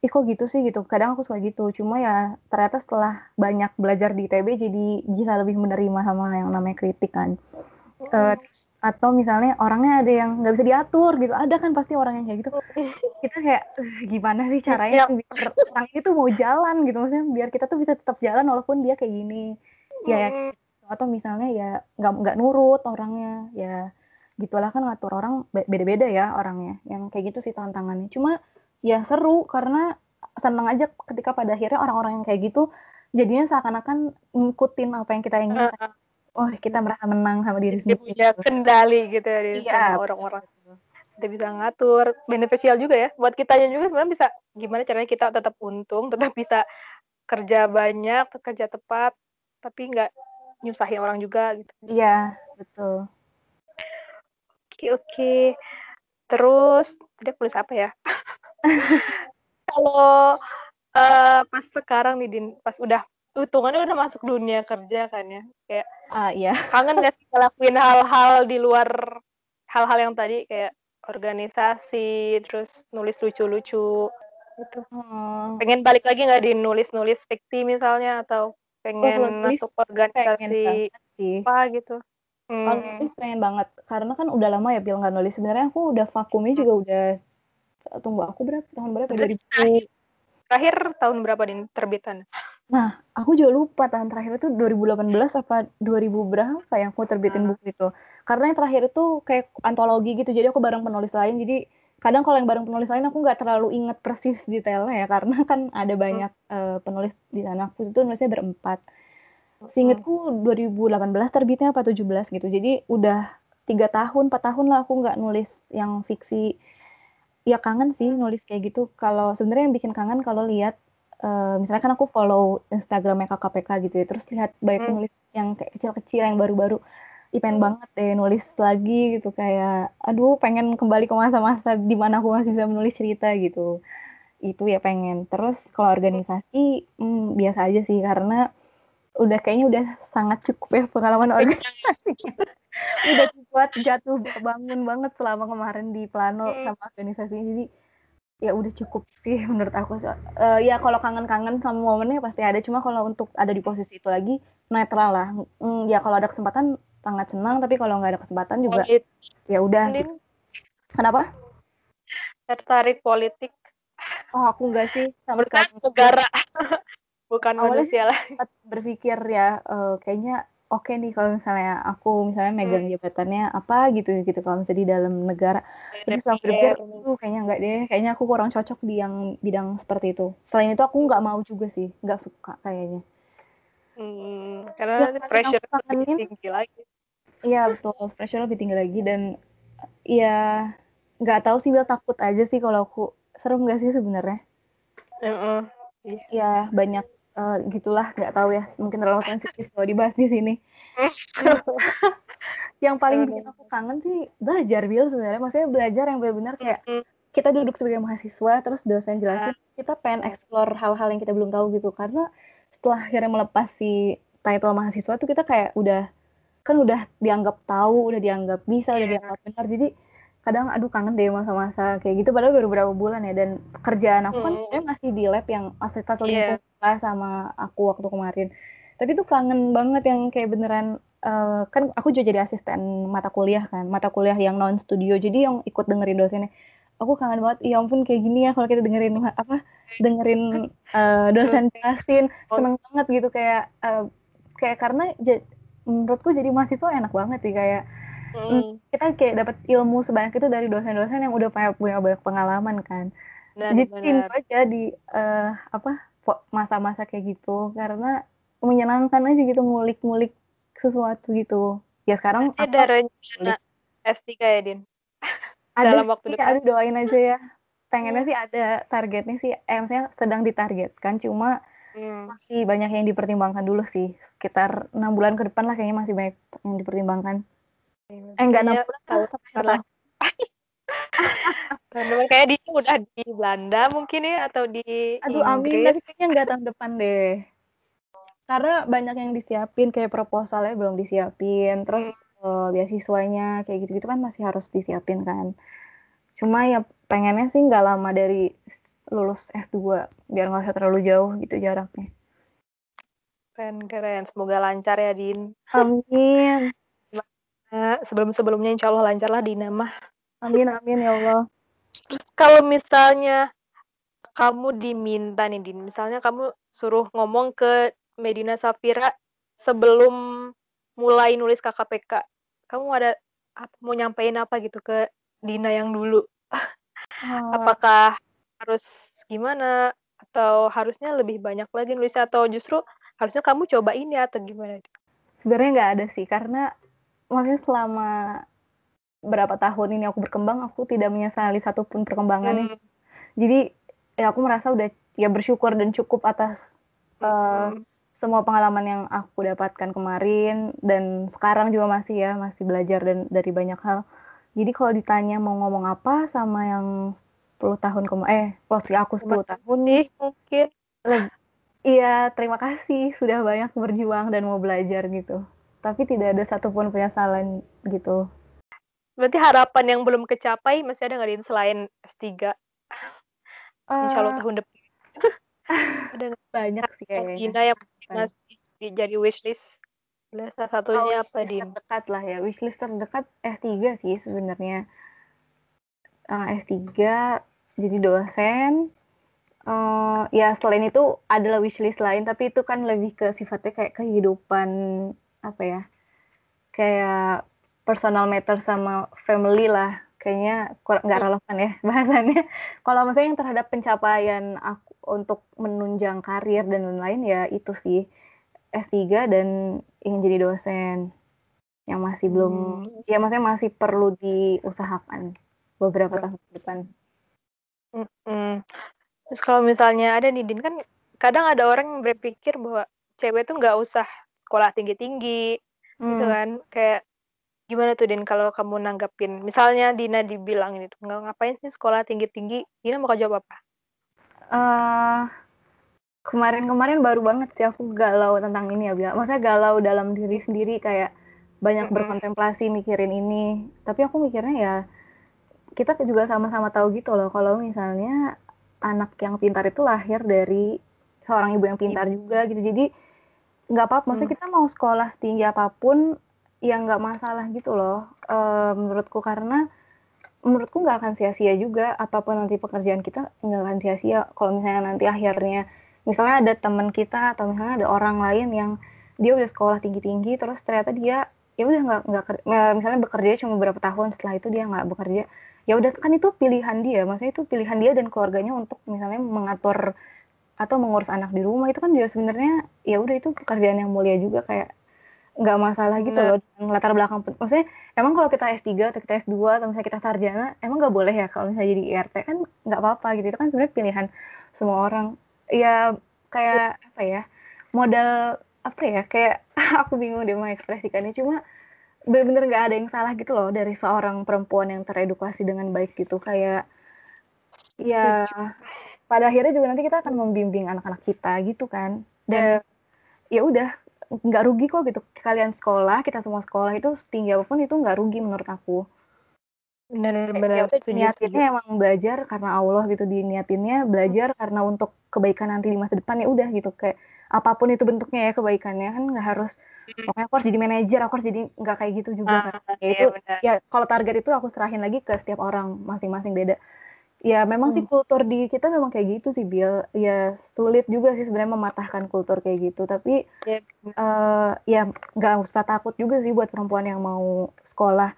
ih kok gitu sih? gitu. Kadang aku suka gitu. Cuma ya ternyata setelah banyak belajar di ITB jadi bisa lebih menerima sama yang namanya kritik kan. mm. Uh, atau misalnya orangnya ada yang nggak bisa diatur gitu. Ada kan pasti orang yang kayak gitu. (laughs) Kita kayak gimana sih caranya yeah. biar orang itu mau jalan gitu. Maksudnya biar kita tuh bisa tetap jalan walaupun dia kayak gini. Ya, ya. Atau misalnya ya nggak nggak nurut orangnya. Ya gitulah kan ngatur orang beda-beda ya orangnya. Yang kayak gitu sih tantangannya. Cuma ya seru karena seneng aja ketika pada akhirnya orang-orang yang kayak gitu jadinya seakan-akan ngikutin apa yang kita inginkan. Uh, oh kita merasa menang sama diri sendiri punya kendali gitu ya di iya, orang-orang kita bisa ngatur beneficial juga ya buat kitanya juga sebenarnya bisa gimana caranya kita tetap untung tetap bisa kerja banyak kerja tepat tapi nggak nyusahin orang juga gitu. Iya, betul. Oke, oke. Terus, tidak tulis apa ya? (laughs) Kalau uh, pas sekarang nih, Din, pas udah hitungannya udah masuk dunia kerja kan ya, kayak uh, iya. (laughs) kangen gak sih ngelakuin hal-hal di luar hal-hal yang tadi kayak organisasi, terus nulis lucu-lucu gitu. Hmm. Pengen balik lagi nggak di nulis-nulis fiksi misalnya atau pengen oh, masuk organisasi sih. apa gitu hmm. kalau nulis pengen banget karena kan udah lama ya bilang nggak nulis sebenarnya aku udah vakumnya juga udah tunggu aku berapa tahun berapa dari terakhir tahun berapa di terbitan? Nah aku juga lupa tahun terakhir itu 2018 apa 2000 berapa yang aku terbitin hmm. buku itu. Karena yang terakhir itu kayak antologi gitu jadi aku bareng penulis lain. Jadi kadang kalau yang bareng penulis lain aku nggak terlalu inget persis detailnya ya karena (laughs) kan ada banyak hmm. uh, penulis di sana. Aku itu nulisnya berempat. Seingetku 2018 terbitnya apa 17 gitu. Jadi udah tiga tahun empat tahun lah aku nggak nulis yang fiksi ya kangen sih nulis kayak gitu kalau sebenarnya yang bikin kangen kalau lihat uh, misalnya kan aku follow Instagramnya KKPK gitu ya terus lihat banyak Hmm. penulis yang kayak kecil-kecil yang baru-baru Ih, pengen Hmm. banget deh nulis lagi gitu kayak aduh pengen kembali ke masa-masa di mana aku masih bisa menulis cerita gitu itu ya pengen terus kalau organisasi hmm, biasa aja sih karena udah kayaknya udah sangat cukup ya pengalaman organisasi. (laughs) Udah buat jatuh bangun banget selama kemarin di plano Hmm. sama organisasi. Jadi ya udah cukup sih menurut aku. So- eh, ya kalau kangen-kangen sama momennya pasti ada. Cuma kalau untuk ada di posisi itu lagi netral lah. Hmm, ya kalau ada kesempatan sangat senang. Tapi kalau nggak ada kesempatan juga Polit- ya udah gitu. kenapa? Tertarik politik. Oh aku nggak sih. Sama sekali negara (laughs) bukan Awalnya manusia lah. berpikir ya eh, kayaknya oke nih kalau misalnya aku misalnya megang jabatannya apa gitu gitu. Kalau misalnya di dalam negara. Terus aku berpikir tuh kayaknya nggak deh. Kayaknya aku kurang cocok di yang bidang seperti itu. Selain itu aku nggak mau juga sih. Nggak suka kayaknya. Hmm, karena paling pressure lebih tinggi lagi. Iya betul. Pressure lebih tinggi lagi dan ya nggak tahu sih Bel takut aja sih kalau aku. Serem nggak sih sebenarnya? Heeh. ya banyak eh, gitulah nggak tahu ya. Mungkin terlalu sensitif kalau dibahas di sini. (laughs) Yang paling bikin aku kangen sih belajar Bil sebenarnya. Maksudnya belajar yang benar-benar kayak kita duduk sebagai mahasiswa terus dosen jelasin terus kita pengen explore hal-hal yang kita belum tahu gitu. Karena setelah akhirnya melepas si title mahasiswa tuh kita kayak udah kan udah dianggap tahu udah dianggap bisa udah Iya. dianggap benar. Jadi kadang aduh kangen deh masa-masa kayak gitu. Padahal baru berapa bulan ya dan kerjaan aku kan Mm. sebenarnya masih di lab yang masih satu lah sama aku waktu kemarin. Tapi tuh kangen banget yang kayak beneran eh, kan aku juga jadi asisten mata kuliah kan mata kuliah yang non studio. Jadi yang ikut dengerin dosennya aku kangen banget. Ya ampun kayak gini ya kalau kita dengerin (laughs) apa dengerin eh, dosen jelasin Oh. seneng banget gitu. Kayak eh, kayak karena menurutku jadi mahasiswa enak banget sih kayak Hmm, kita kayak dapat ilmu sebanyak itu dari dosen-dosen yang udah punya, punya banyak pengalaman kan. Jadi rindu benar-benar aja di eh, apa masa-masa kayak gitu. Karena menyenangkan aja gitu ngulik-ngulik sesuatu gitu. Ya sekarang Nanti ada rencana S3 ya Din? (laughs) Ada dalam waktu sih, dekat. aduh doain aja ya. Pengennya sih ada targetnya sih. Eh maksudnya sedang ditargetkan cuma Hmm. masih banyak yang dipertimbangkan dulu sih. Sekitar enam bulan ke depan lah kayaknya masih banyak yang dipertimbangkan eh enggak enam bulan tahun tahun. Teman-teman kayak dia udah di Belanda mungkin ya atau di aduh amin Inggris. tapi kayaknya enggak tahun depan deh karena banyak yang disiapin kayak proposalnya belum disiapin terus eh, beasiswanya kayak gitu-gitu kan masih harus disiapin kan cuma ya pengennya sih nggak lama dari lulus S2 biar nggak usah terlalu jauh gitu jaraknya Keren keren. Semoga lancar ya Din. amin sebelum-sebelumnya insya Allah lancar lah Dina mah. amin amin ya Allah Terus kalau misalnya kamu diminta nih Din, misalnya kamu suruh ngomong ke Medina Safira sebelum mulai nulis KKPK, kamu ada apa, mau nyampein apa gitu ke Dina yang dulu? Oh, Apakah harus gimana? Atau harusnya lebih banyak lagi nulisnya? Atau justru harusnya kamu coba ini atau gimana? sebenarnya nggak ada sih karena maksudnya selama berapa tahun ini aku berkembang aku tidak menyesali satupun perkembangannya Hmm, jadi ya aku merasa udah ya bersyukur dan cukup atas eh, hmm, semua pengalaman yang aku dapatkan kemarin dan sekarang juga masih ya masih belajar dan dari banyak hal. Jadi kalau ditanya mau ngomong apa sama yang 10 tahun kemarin eh waktu aku 10 tahun nih mungkin. iya terima kasih sudah banyak berjuang dan mau belajar gitu tapi tidak ada satupun penyesalan gitu Berarti harapan yang belum kecapai masih ada nggak Din selain S3? Insya Allah Eh, tahun depan. (laughs) ada banyak sih kayaknya Dina yang masih di- jadi wishlist? Nah, salah satunya Oh, apa Din? terdekat lah ya wishlist terdekat S3 sih sebenarnya Eh, S3 jadi dosen Eh, ya selain itu adalah wishlist lain tapi itu kan lebih ke sifatnya kayak kehidupan apa ya kayak personal matter sama family lah kayaknya kurang nggak Hmm. relevan ya bahasannya (laughs) kalau misalnya yang terhadap pencapaian aku untuk menunjang karir dan lain-lain ya itu sih S3 dan ingin jadi dosen yang masih belum Hmm. ya maksudnya masih perlu diusahakan beberapa Ya. tahun ke depan Mm-mm. Terus kalau misalnya ada nih Din kan kadang ada orang yang berpikir bahwa cewek tuh nggak usah sekolah tinggi-tinggi gitu Hmm. gitu kan kayak gimana tuh Din kalau kamu nanggapin misalnya Dina dibilang ini tuh nggak ngapain sih sekolah tinggi-tinggi Dina mau jawab apa Eh, kemarin-kemarin baru banget sih aku galau tentang ini ya Bia. Maksudnya galau dalam diri sendiri kayak banyak Mm-mm. berkontemplasi mikirin ini. Tapi aku mikirnya ya kita juga sama-sama tahu gitu loh kalau misalnya anak yang pintar itu lahir dari seorang ibu yang pintar juga gitu. Jadi nggak apa-apa. Maksudnya kita mau sekolah setinggi apa pun ya nggak masalah gitu loh. Eh, menurutku karena menurutku nggak akan sia-sia juga apa pun nanti pekerjaan kita nggak akan sia-sia kalau misalnya nanti akhirnya misalnya ada teman kita atau misalnya ada orang lain yang dia udah sekolah tinggi-tinggi terus ternyata dia ya udah nggak nggak misalnya bekerja cuma beberapa tahun setelah itu dia nggak bekerja ya udah kan itu pilihan dia maksudnya itu pilihan dia dan keluarganya untuk misalnya mengatur atau mengurus anak di rumah itu kan juga sebenarnya ya udah itu pekerjaan yang mulia juga kayak nggak masalah gitu Benar. loh dengan latar belakang maksudnya emang kalau kita S3 atau kita S2 atau misalnya kita sarjana emang nggak boleh ya kalau misalnya jadi IRT kan nggak apa-apa gitu itu kan sebenarnya pilihan semua orang. Ya kayak apa ya modal apa ya kayak (laughs) aku bingung deh mengekspresikannya cuma bener-bener nggak ada yang salah gitu loh dari seorang perempuan yang teredukasi dengan baik gitu kayak ya pada akhirnya juga nanti kita akan membimbing anak-anak kita gitu kan. Dan ya udah nggak rugi kok gitu. Kalian sekolah kita semua sekolah itu setinggi apa pun itu nggak rugi menurut aku. Benar-benar ya setuju. niatinnya emang belajar karena Allah gitu. Diniatinnya belajar karena untuk kebaikan nanti di masa depan. Ya udah gitu. Kayak apa pun itu bentuknya ya kebaikannya kan nggak harus pokoknya aku harus jadi manajer aku harus jadi nggak kayak gitu juga Ah, kan ya iya, itu benar. ya kalau target itu aku serahin lagi ke setiap orang masing-masing beda ya memang sih Hmm. kultur di kita memang kayak gitu sih Bill ya sulit juga sih sebenarnya mematahkan kultur kayak gitu. Tapi Iya, eh ya nggak usah takut juga sih buat perempuan yang mau sekolah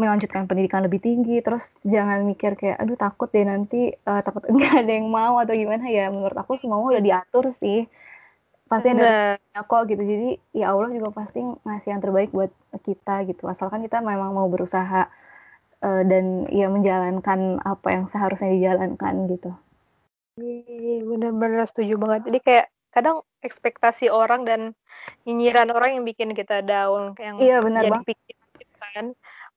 melanjutkan pendidikan lebih tinggi. Terus jangan mikir kayak aduh takut deh nanti eh, takut (laughs) nggak ada yang mau atau gimana. Ya menurut aku semua udah diatur sih. Pasti ada kok gitu. Jadi ya Allah juga pasti ngasih yang terbaik buat kita gitu. Asalkan kita memang mau berusaha eh, dan ya menjalankan apa yang seharusnya dijalankan gitu Iya, benar-benar setuju banget. Jadi kayak kadang ekspektasi orang dan nyinyiran orang yang bikin kita down, yang iya benar jadi gitu kan.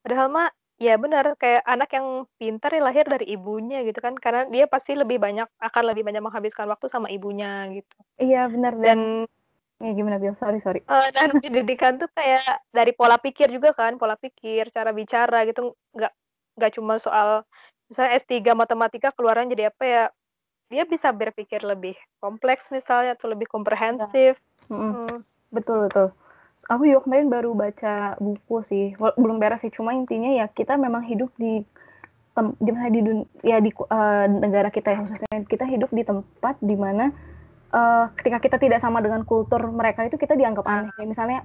Padahal mah ya benar kayak anak yang pintar ya lahir dari ibunya gitu kan, karena dia pasti lebih banyak akan lebih banyak menghabiskan waktu sama ibunya gitu. iya benar dan Dan ya gimana Bill sorry sorry eh, dan pendidikan tuh kayak dari pola pikir juga kan, pola pikir, cara bicara gitu nggak nggak cuma soal misalnya S3 matematika keluaran jadi apa ya dia bisa berpikir lebih kompleks misalnya atau lebih komprehensif. Mm-mm. Hmm. Betul betul. Aku juga kemarin baru baca buku sih, belum beres sih. Cuma intinya ya kita memang hidup di di di dun- ya di eh, negara kita ya khususnya kita hidup di tempat di mana eh, ketika kita tidak sama dengan kultur mereka itu kita dianggap aneh. Kayak misalnya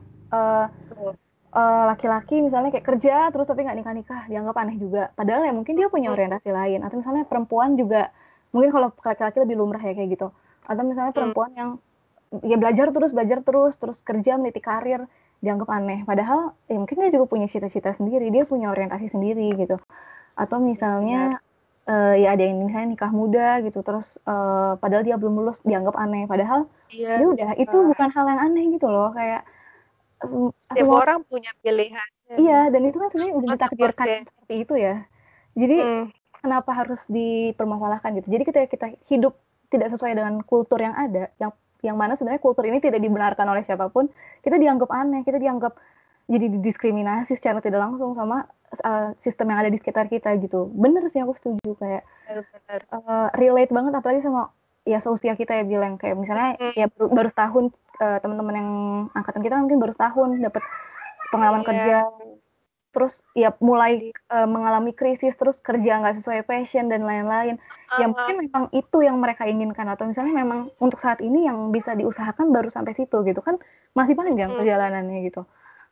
Betul. eh, laki-laki misalnya kayak kerja terus tapi nggak nikah-nikah dianggap aneh juga. Padahal ya mungkin dia punya Hmm. orientasi lain. Atau misalnya perempuan juga mungkin kalau laki-laki lebih lumrah ya kayak gitu. Atau misalnya Hmm. perempuan yang ya belajar terus belajar terus terus kerja meniti karir dianggap aneh padahal ya mungkin dia juga punya cita-cita sendiri dia punya orientasi sendiri gitu atau misalnya eh, ya ada yang misalnya nikah muda gitu terus eh, padahal dia belum lulus dianggap aneh padahal Iya. ya udah itu bukan hal yang aneh gitu loh kayak Setiap semua orang punya pilihan. iya dan itu kan sebenarnya udah ditakdirkan seperti itu ya jadi Hmm. kenapa harus dipermasalahkan gitu. Jadi ketika kita hidup tidak sesuai dengan kultur yang ada, yang yang mana sebenarnya kultur ini tidak dibenarkan oleh siapa pun, kita dianggap aneh, kita dianggap jadi didiskriminasi secara tidak langsung sama uh, sistem yang ada di sekitar kita gitu. Bener sih aku setuju kayak Benar-benar. uh, relate banget apalagi sama ya seusia kita ya bilang kayak misalnya Hmm. ya baru, baru setahun uh, teman-teman yang angkatan kita mungkin baru setahun dapat pengalaman Iya. kerja terus ya mulai uh, mengalami krisis terus kerja nggak sesuai passion dan lain-lain ya Ah, mungkin memang itu yang mereka inginkan atau misalnya memang untuk saat ini yang bisa diusahakan baru sampai situ gitu kan masih panjang Hmm. perjalanannya gitu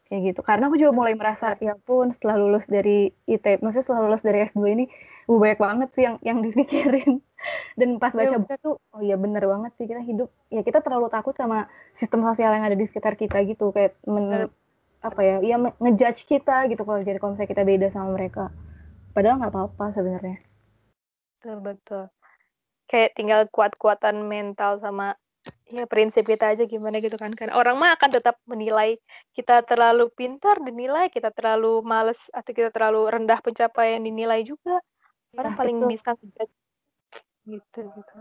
kayak gitu. Karena aku juga mulai merasa ya pun setelah lulus dari IT maksudnya setelah lulus dari S2 ini uh, banyak banget sih yang yang (laughs) dipikirin. Dan pas baca Iya, buku tuh oh iya bener banget sih kita hidup ya kita terlalu takut sama sistem sosial yang ada di sekitar kita gitu kayak men, apa ya ya ngejudge kita gitu kalau jadi kalau misalnya kita beda sama mereka. Padahal nggak apa-apa sebenarnya. Betul betul. Kayak tinggal kuat-kuatan mental sama ya prinsip kita aja gimana gitu kan. Kan orang mah akan tetap menilai kita terlalu pintar dinilai kita terlalu males atau kita terlalu rendah pencapaian dinilai juga. Orang Ya, paling betul. bisa gitu gitu.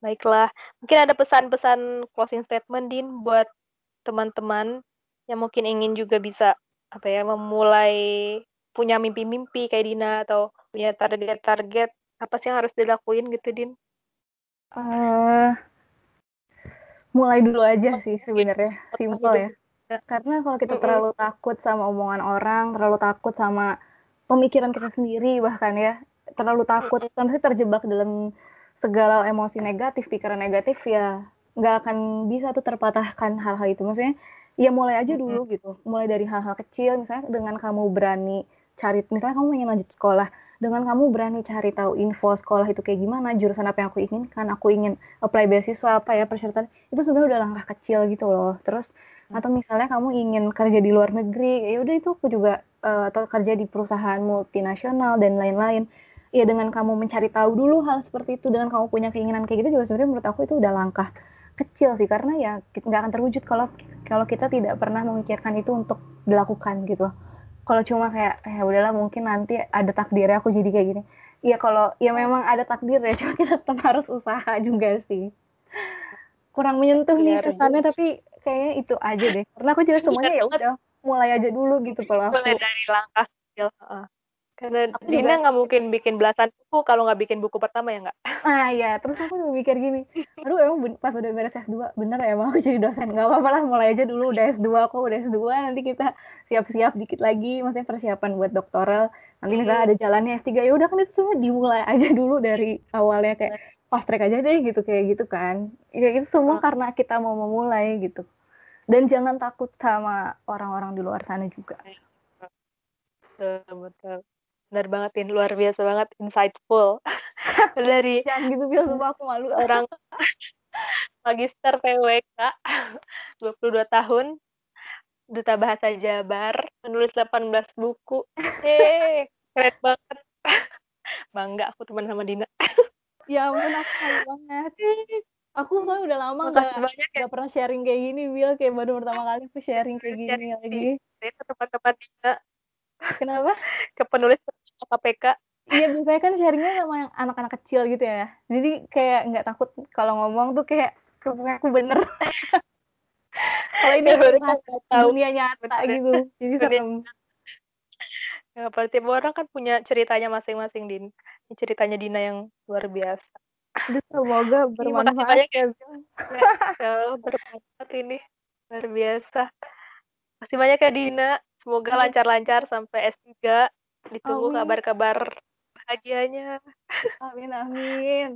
Baiklah mungkin ada pesan-pesan closing statement din buat teman-teman yang mungkin ingin juga bisa apa ya memulai punya mimpi-mimpi kayak Dina atau punya target-target apa sih yang harus dilakuin gitu din? Eh, mulai dulu aja sih sebenarnya, simple ya. Ya. Karena kalau kita terlalu takut sama omongan orang, terlalu takut sama pemikiran kita sendiri bahkan ya, terlalu takut, sampai terjebak dalam segala emosi negatif, pikiran negatif ya nggak akan bisa tuh terpatahkan hal-hal itu. Maksudnya ya mulai aja dulu gitu, mulai dari hal-hal kecil, misalnya dengan kamu berani cari, misalnya kamu ingin lanjut sekolah, dengan kamu berani cari tahu info sekolah itu kayak gimana, jurusan apa yang aku inginkan, aku ingin apply beasiswa apa ya persyaratan, itu sebenarnya udah langkah kecil gitu loh. Terus atau misalnya kamu ingin kerja di luar negeri, ya udah itu aku juga eh, atau kerja di perusahaan multinasional dan lain-lain. Ya dengan kamu mencari tahu dulu hal seperti itu, dengan kamu punya keinginan kayak gitu juga sebenarnya menurut aku itu udah langkah kecil sih karena ya nggak akan terwujud kalau kalau kita tidak pernah memikirkan itu untuk dilakukan gitu. Kalau cuma kayak ya udahlah mungkin nanti ada takdirnya aku jadi kayak gini. Ya kalau ya memang ada takdir ya, (laughs) cuma kita tetap harus usaha juga sih. Kurang menyentuh nih Benar kesannya tapi kayaknya itu aja deh. Karena aku juga semuanya ya udah mulai aja dulu gitu kalau aku. mulai dari langkah kecil. Karena Aku Dina nggak mungkin bikin belasan buku kalau nggak bikin buku pertama ya nggak Nah ya, terus aku juga mikir gini, aduh emang pas udah beres S2, bener ya emang aku jadi dosen, nggak apa-apa lah mulai aja dulu udah S2, aku udah S2, nanti kita siap-siap dikit lagi, maksudnya persiapan buat doktoral, nanti misalnya ada jalannya S3, ya udah kan itu semua dimulai aja dulu dari awalnya kayak fast track aja deh gitu, kayak gitu kan. Ya itu semua Hmm. karena kita mau memulai gitu. Dan jangan takut sama orang-orang di luar sana juga. betul betul benar banget Din luar biasa banget insightful (laughs) dari Jangan gitu, Bil, sumpah aku malu. seorang (laughs) magister PWK 22 tahun duta bahasa Jabar menulis 18 buku eh keren banget (laughs) bangga aku teman sama Dina Ya ampun, aku malu banget. Aku soalnya udah lama makasih nggak banyak ya Gak pernah sharing kayak gini, Will. Kayak baru pertama kali aku sharing kayak gini Sharing lagi. itu teman-teman Dina Kenapa? ke penulis KPK Iya, biasanya kan sharingnya sama yang anak-anak kecil gitu ya. Jadi kayak nggak takut kalau ngomong tuh kayak aku bener. (laughs) kalau ini Ya, baru tahu. dunia nyata Bener. gitu. Jadi serem. Ya, tiap orang kan punya ceritanya masing-masing, Din. Ini ceritanya Dina yang luar biasa. Aduh, semoga bermanfaat banyak ya. Ya, (laughs) bermanfaat ini. Luar biasa. Masih banyak ya, Dina. Semoga lancar-lancar sampai S3. Ditunggu kabar-kabar bahagianya. Amin, amin.